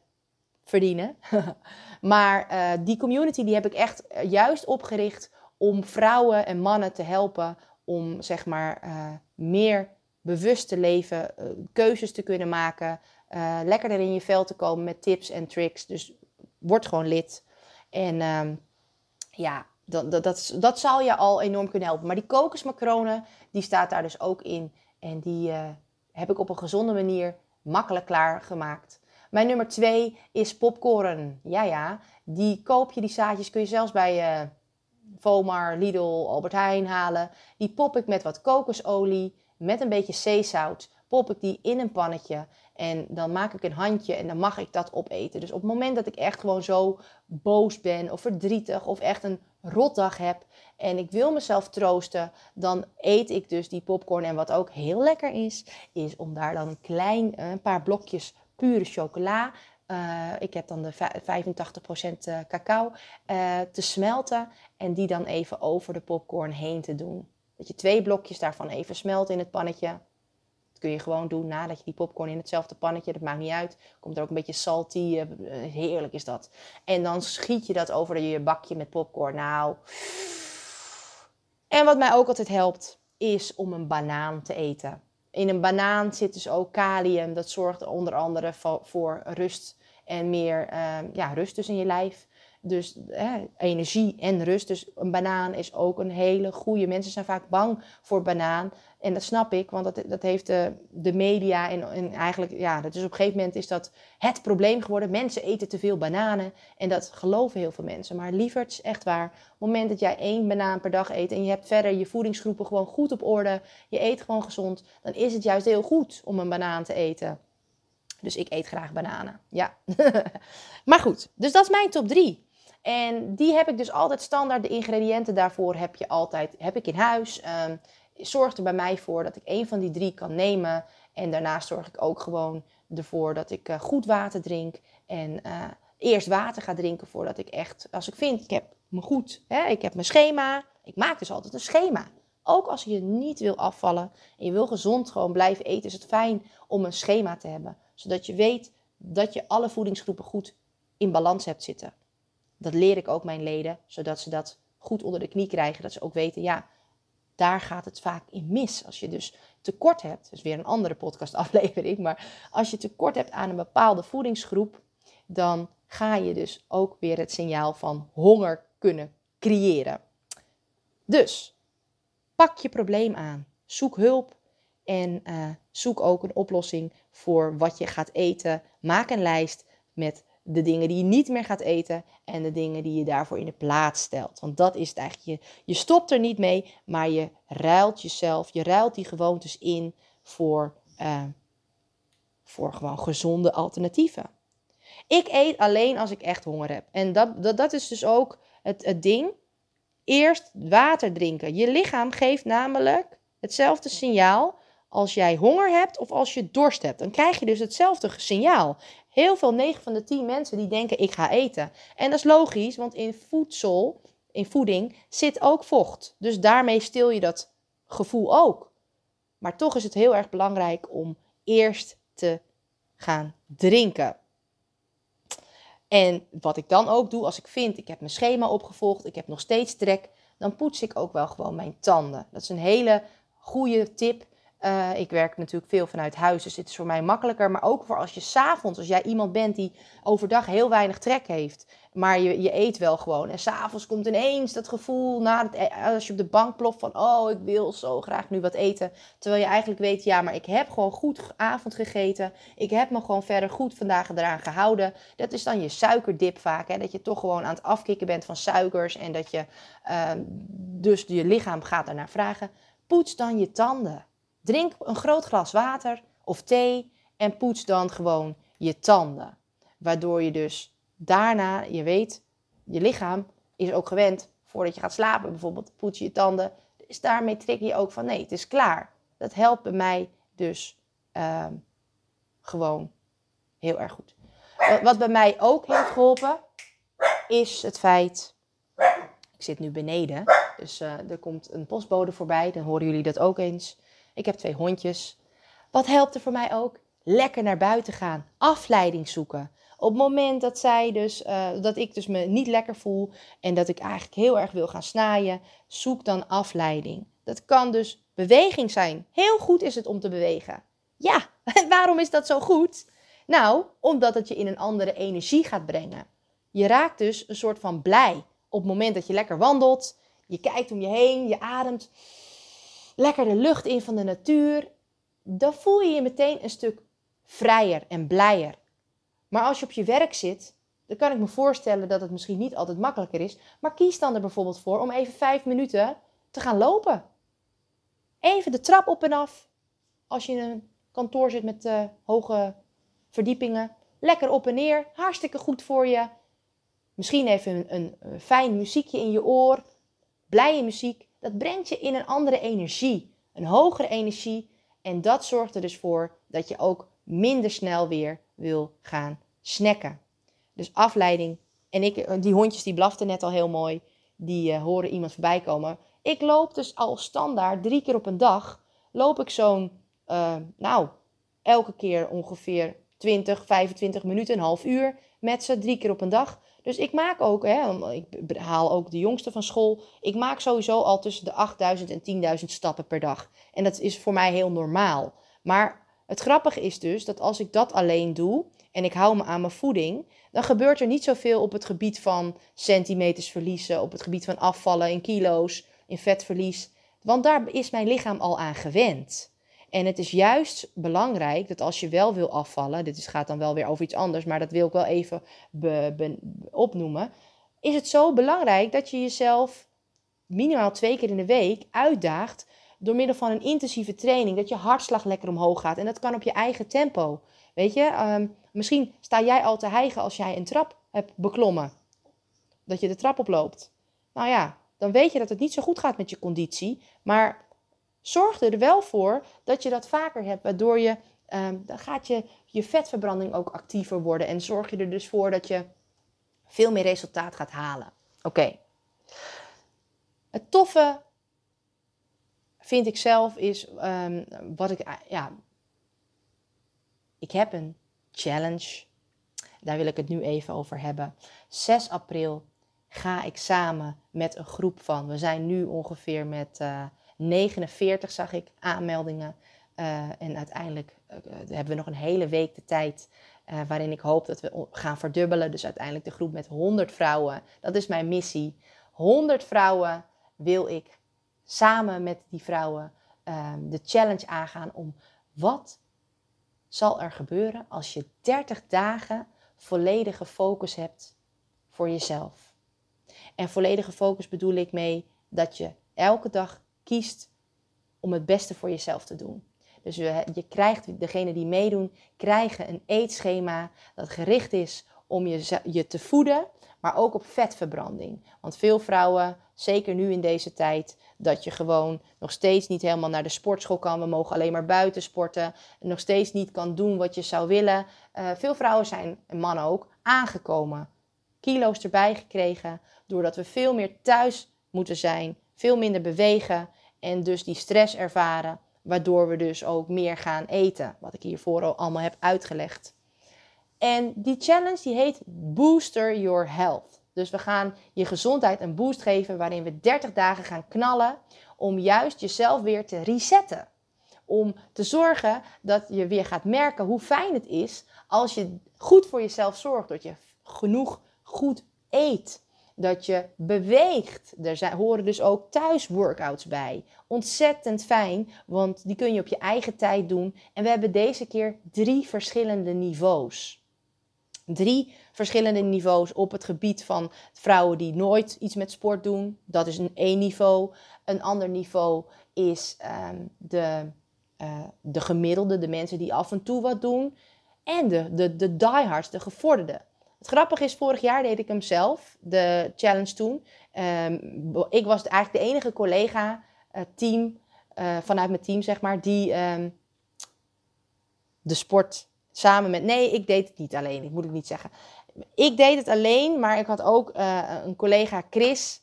verdienen. maar uh, die community die heb ik echt juist opgericht om vrouwen en mannen te helpen om zeg maar uh, meer bewust te leven, keuzes te kunnen maken, lekkerder in je vel te komen met tips en tricks. Dus word gewoon lid. En um, ja, dat, dat, dat, zal je al enorm kunnen helpen. Maar die kokosmacronen, die staat daar dus ook in. En die heb ik op een gezonde manier makkelijk klaargemaakt. Mijn nummer twee is popcorn. Ja, ja. Die koop je, die zaadjes kun je zelfs bij uh, Vomar, Lidl, Albert Heijn halen. Die pop ik met wat kokosolie, met een beetje zeezout. Pop ik die in een pannetje. En dan maak ik een handje en dan mag ik dat opeten. Dus op het moment dat ik echt gewoon zo boos ben of verdrietig of echt een rotdag heb en ik wil mezelf troosten, dan eet ik dus die popcorn. En wat ook heel lekker is, is om daar dan een klein, een paar blokjes pure chocola. Uh, ik heb dan de 85% cacao uh, te smelten en die dan even over de popcorn heen te doen. Dat je twee blokjes daarvan even smelt in het pannetje. Dat kun je gewoon doen nadat je die popcorn in hetzelfde pannetje, dat maakt niet uit. Komt er ook een beetje salty, heerlijk is dat. En dan schiet je dat over je bakje met popcorn. Nou. En wat mij ook altijd helpt, is om een banaan te eten. In een banaan zit dus ook kalium. Dat zorgt onder andere voor rust en meer uh, ja, rust dus in je lijf. Dus energie en rust. Dus een banaan is ook een hele goede. Mensen zijn vaak bang voor banaan. En dat snap ik, want dat, dat heeft de, de media en, en eigenlijk, ja, dat is op een gegeven moment is dat het probleem geworden. Mensen eten te veel bananen en dat geloven heel veel mensen. Maar lieverd, echt waar, op het moment dat jij één banaan per dag eet en je hebt verder je voedingsgroepen gewoon goed op orde, je eet gewoon gezond, dan is het juist heel goed om een banaan te eten. Dus ik eet graag bananen, ja. maar goed, dus dat is mijn top 3. En die heb ik dus altijd standaard. De ingrediënten daarvoor heb je altijd heb ik in huis. Um, zorg er bij mij voor dat ik één van die drie kan nemen. En daarnaast zorg ik ook gewoon ervoor dat ik uh, goed water drink. En uh, eerst water ga drinken voordat ik echt, als ik vind, ik heb me goed, hè, ik heb mijn schema. Ik maak dus altijd een schema. Ook als je niet wil afvallen en je wil gezond gewoon blijven eten, is het fijn om een schema te hebben. Zodat je weet dat je alle voedingsgroepen goed in balans hebt zitten. Dat leer ik ook mijn leden, zodat ze dat goed onder de knie krijgen. Dat ze ook weten, ja, daar gaat het vaak in mis. Als je dus tekort hebt, dat is weer een andere podcastaflevering, maar als je tekort hebt aan een bepaalde voedingsgroep, dan ga je dus ook weer het signaal van honger kunnen creëren. Dus pak je probleem aan, zoek hulp en uh, zoek ook een oplossing voor wat je gaat eten. Maak een lijst met de dingen die je niet meer gaat eten en de dingen die je daarvoor in de plaats stelt. Want dat is het eigenlijk. Je, je stopt er niet mee, maar je ruilt jezelf, je ruilt die gewoontes in voor, uh, voor gewoon gezonde alternatieven. Ik eet alleen als ik echt honger heb. En dat, dat, dat is dus ook het, het ding. Eerst water drinken. Je lichaam geeft namelijk hetzelfde signaal als jij honger hebt of als je dorst hebt. Dan krijg je dus hetzelfde signaal. Heel veel, 9 van de 10 mensen die denken ik ga eten. En dat is logisch, want in voedsel, in voeding, zit ook vocht. Dus daarmee stil je dat gevoel ook. Maar toch is het heel erg belangrijk om eerst te gaan drinken. En wat ik dan ook doe als ik vind, ik heb mijn schema opgevolgd, ik heb nog steeds trek, dan poets ik ook wel gewoon mijn tanden. Dat is een hele goede tip. Uh, ik werk natuurlijk veel vanuit huis, dus het is voor mij makkelijker. Maar ook voor als je s'avonds, als jij iemand bent die overdag heel weinig trek heeft, maar je, je eet wel gewoon. En s'avonds komt ineens dat gevoel, na het, e- als je op de bank ploft, van oh, ik wil zo graag nu wat eten. Terwijl je eigenlijk weet, ja, maar ik heb gewoon goed avond gegeten. Ik heb me gewoon verder goed vandaag eraan gehouden. Dat is dan je suikerdip vaak, hè? dat je toch gewoon aan het afkicken bent van suikers. En dat je uh, dus je lichaam gaat daarnaar vragen. Poets dan je tanden. Drink een groot glas water of thee en poets dan gewoon je tanden. Waardoor je dus daarna, je weet, je lichaam is ook gewend voordat je gaat slapen bijvoorbeeld, poets je je tanden. Dus daarmee trek je ook van nee, het is klaar. Dat helpt bij mij dus uh, gewoon heel erg goed. Wat bij mij ook heeft geholpen, is het feit. Ik zit nu beneden, dus uh, er komt een postbode voorbij, dan horen jullie dat ook eens. Ik heb twee hondjes. Wat helpt er voor mij ook? Lekker naar buiten gaan, afleiding zoeken. Op het moment dat, zij dus, uh, dat ik dus me niet lekker voel en dat ik eigenlijk heel erg wil gaan snaaien, zoek dan afleiding. Dat kan dus beweging zijn. Heel goed is het om te bewegen. Ja, waarom is dat zo goed? Nou, omdat het je in een andere energie gaat brengen. Je raakt dus een soort van blij op het moment dat je lekker wandelt. Je kijkt om je heen, je ademt lekker de lucht in van de natuur. Dan voel je je meteen een stuk vrijer en blijer. Maar als je op je werk zit, dan kan ik me voorstellen dat het misschien niet altijd makkelijker is. Maar kies dan er bijvoorbeeld voor om even vijf minuten te gaan lopen. Even de trap op en af. Als je in een kantoor zit met uh, hoge verdiepingen. Lekker op en neer. Hartstikke goed voor je. Misschien even een, een fijn muziekje in je oor. Blije muziek. Dat brengt je in een andere energie. Een hogere energie. En dat zorgt er dus voor dat je ook minder snel weer wil gaan snacken. Dus afleiding. En ik, die hondjes die blaften net al heel mooi. Die uh, horen iemand voorbij komen. Ik loop dus al standaard drie keer op een dag. Loop ik zo'n, uh, nou, elke keer ongeveer 20, 25 minuten, een half uur met ze. Drie keer op een dag. Dus ik maak ook, hè, ik haal ook de jongste van school. Ik maak sowieso al tussen de 8000 en 10.000 stappen per dag. En dat is voor mij heel normaal. Maar het grappige is dus dat als ik dat alleen doe en ik hou me aan mijn voeding, dan gebeurt er niet zoveel op het gebied van centimeters verliezen, op het gebied van afvallen in kilo's, in vetverlies. Want daar is mijn lichaam al aan gewend. En het is juist belangrijk dat als je wel wil afvallen, dit is, gaat dan wel weer over iets anders, maar dat wil ik wel even opnoemen. Is het zo belangrijk dat je jezelf minimaal twee keer in de week uitdaagt door middel van een intensieve training, dat je hartslag lekker omhoog gaat. En dat kan op je eigen tempo. Weet je, um, misschien sta jij al te hijgen als jij een trap hebt beklommen. Dat je de trap oploopt. Nou ja, dan weet je dat het niet zo goed gaat met je conditie. Maar zorg er wel voor dat je dat vaker hebt, waardoor je, um, dan gaat je, je vetverbranding ook actiever worden. En zorg je er dus voor dat je veel meer resultaat gaat halen. Oké. Het toffe vind ik zelf is um, wat ik, ja, ik heb een challenge. Daar wil ik het nu even over hebben. 6 april ga ik samen met een groep van, we zijn nu ongeveer met eh, 49, zag ik, aanmeldingen. Uh, en uiteindelijk uh, hebben we nog een hele week de tijd waarin ik hoop dat we gaan verdubbelen. Dus uiteindelijk de groep met 100 vrouwen. Dat is mijn missie. 100 vrouwen wil ik samen met die vrouwen ehm, de challenge aangaan om wat zal er gebeuren als je 30 dagen volledige focus hebt voor jezelf. En volledige focus bedoel ik mee dat je elke dag kiest om het beste voor jezelf te doen. Dus je krijgt, degene die meedoen, krijgen een eetschema dat gericht is om je, je te voeden, maar ook op vetverbranding. Want veel vrouwen, zeker nu in deze tijd, dat je gewoon nog steeds niet helemaal naar de sportschool kan. We mogen alleen maar buiten sporten. En nog steeds niet kan doen wat je zou willen. Uh, veel vrouwen zijn, en mannen ook, aangekomen. Kilo's erbij gekregen. Doordat we veel meer thuis moeten zijn. Veel minder bewegen. En dus die stress ervaren. Waardoor we dus ook meer gaan eten. Wat ik hiervoor al allemaal heb uitgelegd. En die challenge die heet Booster Your Health. Dus we gaan je gezondheid een boost geven waarin we 30 dagen gaan knallen om juist jezelf weer te resetten. Om te zorgen dat je weer gaat merken hoe fijn het is als je goed voor jezelf zorgt. Dat je genoeg goed eet. Dat je beweegt. Er zijn, horen dus ook thuis workouts bij. Ontzettend fijn, want die kun je op je eigen tijd doen. En we hebben deze keer drie verschillende niveaus. Drie verschillende niveaus op het gebied van vrouwen die nooit iets met sport doen. Dat is een één niveau. Een ander niveau is ehm, de, uh, de gemiddelde, de mensen die af en toe wat doen. En de, de, de diehards, de gevorderde. Het grappige is, vorig jaar deed ik hem zelf, de challenge toen. Um, ik was eigenlijk de enige collega, uh, team, uh, vanuit mijn team zeg maar, die um, de sport samen met... Nee, ik deed het niet alleen, ik moet het niet zeggen. Ik deed het alleen, maar ik had ook uh, een collega, Chris.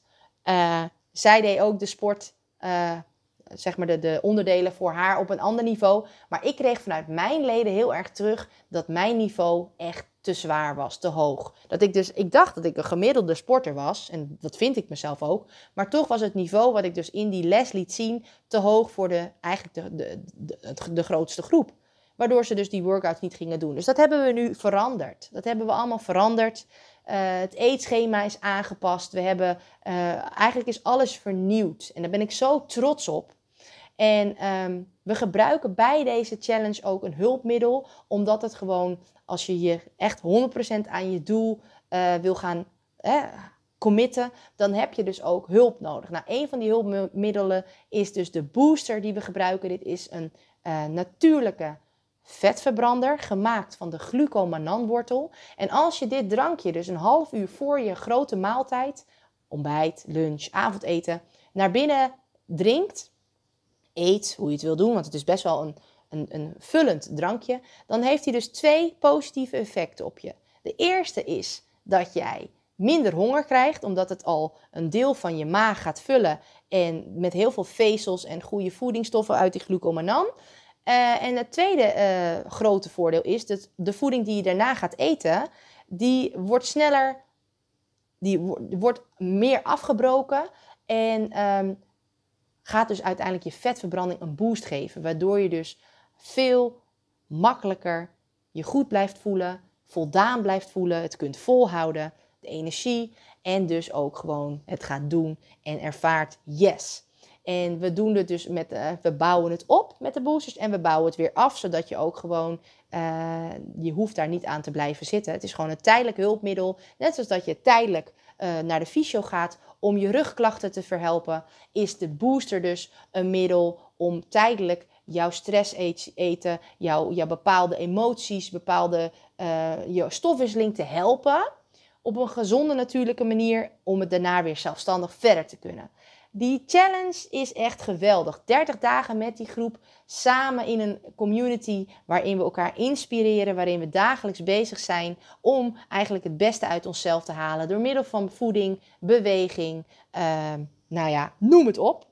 zij deed ook de sport, zeg maar de, de onderdelen voor haar op een ander niveau. Maar ik kreeg vanuit mijn leden heel erg terug dat mijn niveau echt te zwaar was, te hoog. Dat ik dus, ik dacht dat ik een gemiddelde sporter was, en dat vind ik mezelf ook, maar toch was het niveau wat ik dus in die les liet zien te hoog voor de, eigenlijk de, de, de, de grootste groep. Waardoor ze dus die workouts niet gingen doen. Dus dat hebben we nu veranderd. Dat hebben we allemaal veranderd. Uh, het eetschema is aangepast. We hebben, uh, eigenlijk is alles vernieuwd. En daar ben ik zo trots op. En um, we gebruiken bij deze challenge ook een hulpmiddel, omdat het gewoon, als je je echt 100% aan je doel uh, wil gaan eh, committen, dan heb je dus ook hulp nodig. Nou, een van die hulpmiddelen is dus de booster die we gebruiken. Dit is een natuurlijke vetverbrander, gemaakt van de glucomananwortel. En als je dit drankje dus een half uur voor je grote maaltijd, ontbijt, lunch, avondeten, naar binnen drinkt, eet, hoe je het wil doen, want het is best wel een, een, een vullend drankje, dan heeft hij dus twee positieve effecten op je. De eerste is dat jij minder honger krijgt, omdat het al een deel van je maag gaat vullen en met heel veel vezels en goede voedingsstoffen uit die glucomanan. Uh, en het tweede uh, grote voordeel is dat de voeding die je daarna gaat eten, die wordt sneller, die wordt meer afgebroken en um, gaat dus uiteindelijk je vetverbranding een boost geven. Waardoor je dus veel makkelijker je goed blijft voelen, voldaan blijft voelen, het kunt volhouden, de energie en dus ook gewoon het gaat doen en ervaart yes. En we doen het dus met, uh, we bouwen het op met de boosters en we bouwen het weer af, zodat je ook gewoon, uh, je hoeft daar niet aan te blijven zitten. Het is gewoon een tijdelijk hulpmiddel, net zoals dat je tijdelijk uh, naar de fysio gaat om je rugklachten te verhelpen, is de booster dus een middel om tijdelijk jouw stress eten, jouw, jouw bepaalde emoties, bepaalde je stofwisseling te helpen. Op een gezonde natuurlijke manier om het daarna weer zelfstandig verder te kunnen. Die challenge is echt geweldig. 30 dagen met die groep samen in een community waarin we elkaar inspireren, waarin we dagelijks bezig zijn om eigenlijk het beste uit onszelf te halen door middel van voeding, beweging, uh, nou ja, noem het op.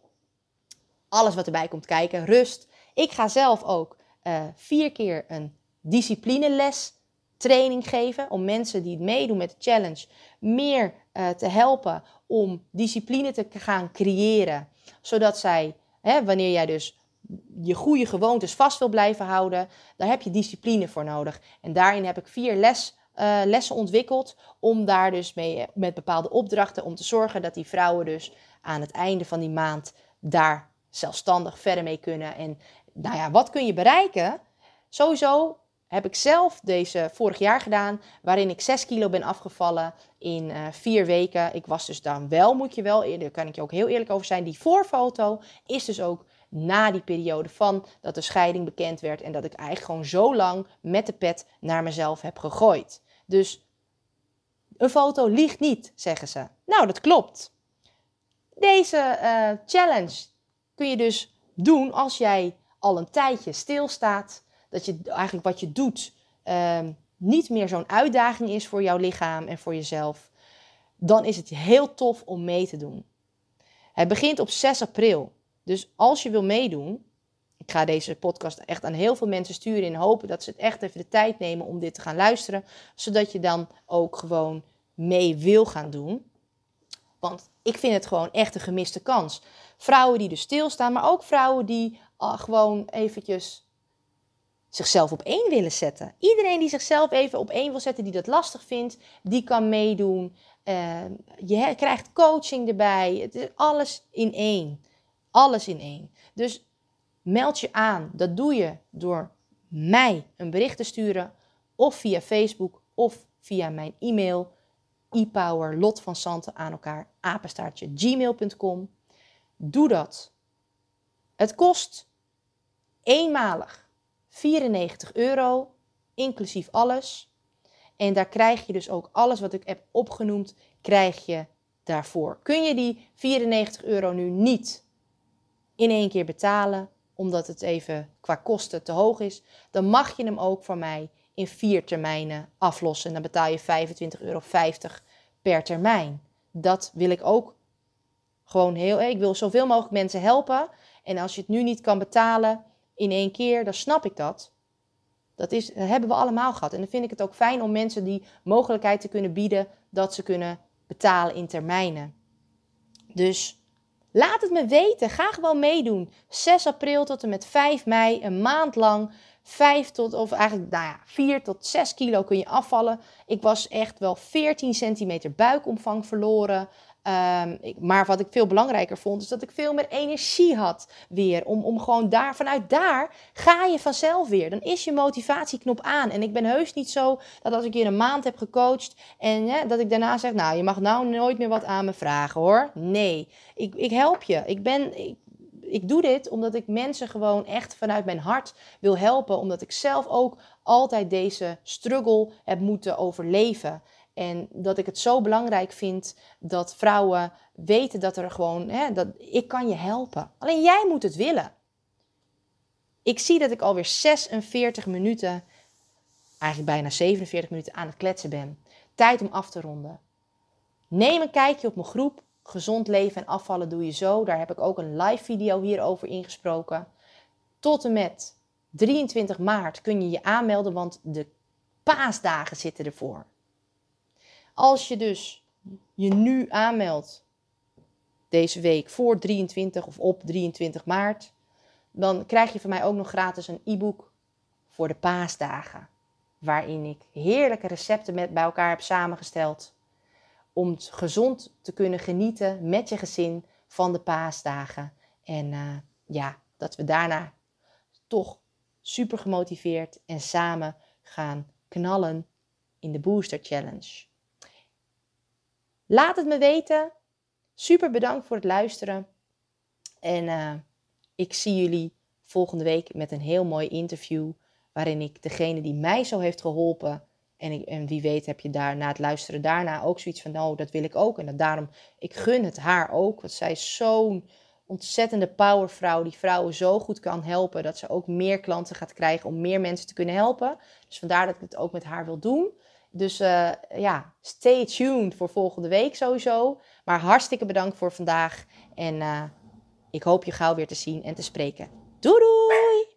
Alles wat erbij komt kijken, rust. Ik ga zelf ook uh, vier keer een disciplineles training geven om mensen die meedoen met de challenge meer uh, te helpen om discipline te gaan creëren. Zodat zij, hè, wanneer jij dus je goede gewoontes vast wil blijven houden, daar heb je discipline voor nodig. En daarin heb ik vier les, uh, lessen ontwikkeld om daar dus mee met bepaalde opdrachten om te zorgen dat die vrouwen dus aan het einde van die maand daar zelfstandig verder mee kunnen. En nou ja, wat kun je bereiken? Sowieso heb ik zelf deze vorig jaar gedaan, waarin ik 6 kilo ben afgevallen in uh, vier weken. Ik was dus dan wel, moet je wel, daar kan ik je ook heel eerlijk over zijn, die voorfoto is dus ook na die periode van dat de scheiding bekend werd en dat ik eigenlijk gewoon zo lang met de pet naar mezelf heb gegooid. Dus een foto liegt niet, zeggen ze. Nou, dat klopt. Deze uh, challenge kun je dus doen als jij al een tijdje stilstaat dat je eigenlijk wat je doet um, niet meer zo'n uitdaging is voor jouw lichaam en voor jezelf, dan is het heel tof om mee te doen. Het begint op 6 april. Dus als je wil meedoen, ik ga deze podcast echt aan heel veel mensen sturen in hopen dat ze het echt even de tijd nemen om dit te gaan luisteren, zodat je dan ook gewoon mee wil gaan doen. Want ik vind het gewoon echt een gemiste kans. Vrouwen die dus stilstaan, maar ook vrouwen die uh, gewoon eventjes zichzelf op één willen zetten. Iedereen die zichzelf even op één wil zetten, die dat lastig vindt, die kan meedoen. Uh, je krijgt coaching erbij. Het is alles in één. Alles in één. Dus meld je aan. Dat doe je door mij een bericht te sturen of via Facebook of via mijn e-mail e-power aan elkaar. Doe dat. Het kost eenmalig 94 euro, inclusief alles. En daar krijg je dus ook alles wat ik heb opgenoemd, krijg je daarvoor. Kun je die 94 euro nu niet in één keer betalen, omdat het even qua kosten te hoog is, dan mag je hem ook van mij in vier termijnen aflossen. En dan betaal je 25,50 euro per termijn. Dat wil ik ook gewoon heel. Ik wil zoveel mogelijk mensen helpen. En als je het nu niet kan betalen in één keer, dan snap ik dat. Dat, is, hebben we allemaal gehad. En dan vind ik het ook fijn om mensen die mogelijkheid te kunnen bieden dat ze kunnen betalen in termijnen. Dus laat het me weten. Ga gewoon meedoen. 6 april tot en met 5 mei, een maand lang. 5 tot, of eigenlijk nou ja, 4 tot 6 kilo kun je afvallen. Ik was echt wel 14 centimeter buikomvang verloren. Ik, maar wat ik veel belangrijker vond, is dat ik veel meer energie had weer. Om, om gewoon daar, vanuit daar ga je vanzelf weer. Dan is je motivatieknop aan. En ik ben heus niet zo dat als ik je een maand heb gecoacht en ja, dat ik daarna zeg, nou je mag nou nooit meer wat aan me vragen hoor. Nee, ik, ik help je. Ik ben, ik, ik doe dit omdat ik mensen gewoon echt vanuit mijn hart wil helpen. Omdat ik zelf ook altijd deze struggle heb moeten overleven. En dat ik het zo belangrijk vind dat vrouwen weten dat er gewoon, hè, dat ik kan je helpen. Alleen jij moet het willen. Ik zie dat ik alweer 46 minuten, eigenlijk bijna 47 minuten aan het kletsen ben. Tijd om af te ronden. Neem een kijkje op mijn groep. Gezond leven en afvallen doe je zo. Daar heb ik ook een live video hierover ingesproken. Tot en met 23 maart kun je je aanmelden, want de paasdagen zitten ervoor. Als je dus je nu aanmeldt deze week voor 23 of op 23 maart, dan krijg je van mij ook nog gratis een e-book voor de paasdagen. Waarin ik heerlijke recepten met bij elkaar heb samengesteld. Om gezond te kunnen genieten met je gezin van de paasdagen. En uh, ja, dat we daarna toch super gemotiveerd en samen gaan knallen in de Booster Challenge. Laat het me weten. Super bedankt voor het luisteren. En uh, ik zie jullie volgende week met een heel mooi interview. Waarin ik degene die mij zo heeft geholpen. En, ik, en wie weet heb je daar na het luisteren daarna ook zoiets van, nou, dat wil ik ook. En dat daarom, ik gun het haar ook. Want zij is zo'n ontzettende powervrouw die vrouwen zo goed kan helpen. Dat ze ook meer klanten gaat krijgen om meer mensen te kunnen helpen. Dus vandaar dat ik het ook met haar wil doen. Dus uh, ja, stay tuned voor volgende week sowieso. Maar hartstikke bedankt voor vandaag. En uh, ik hoop je gauw weer te zien en te spreken. Doei doei!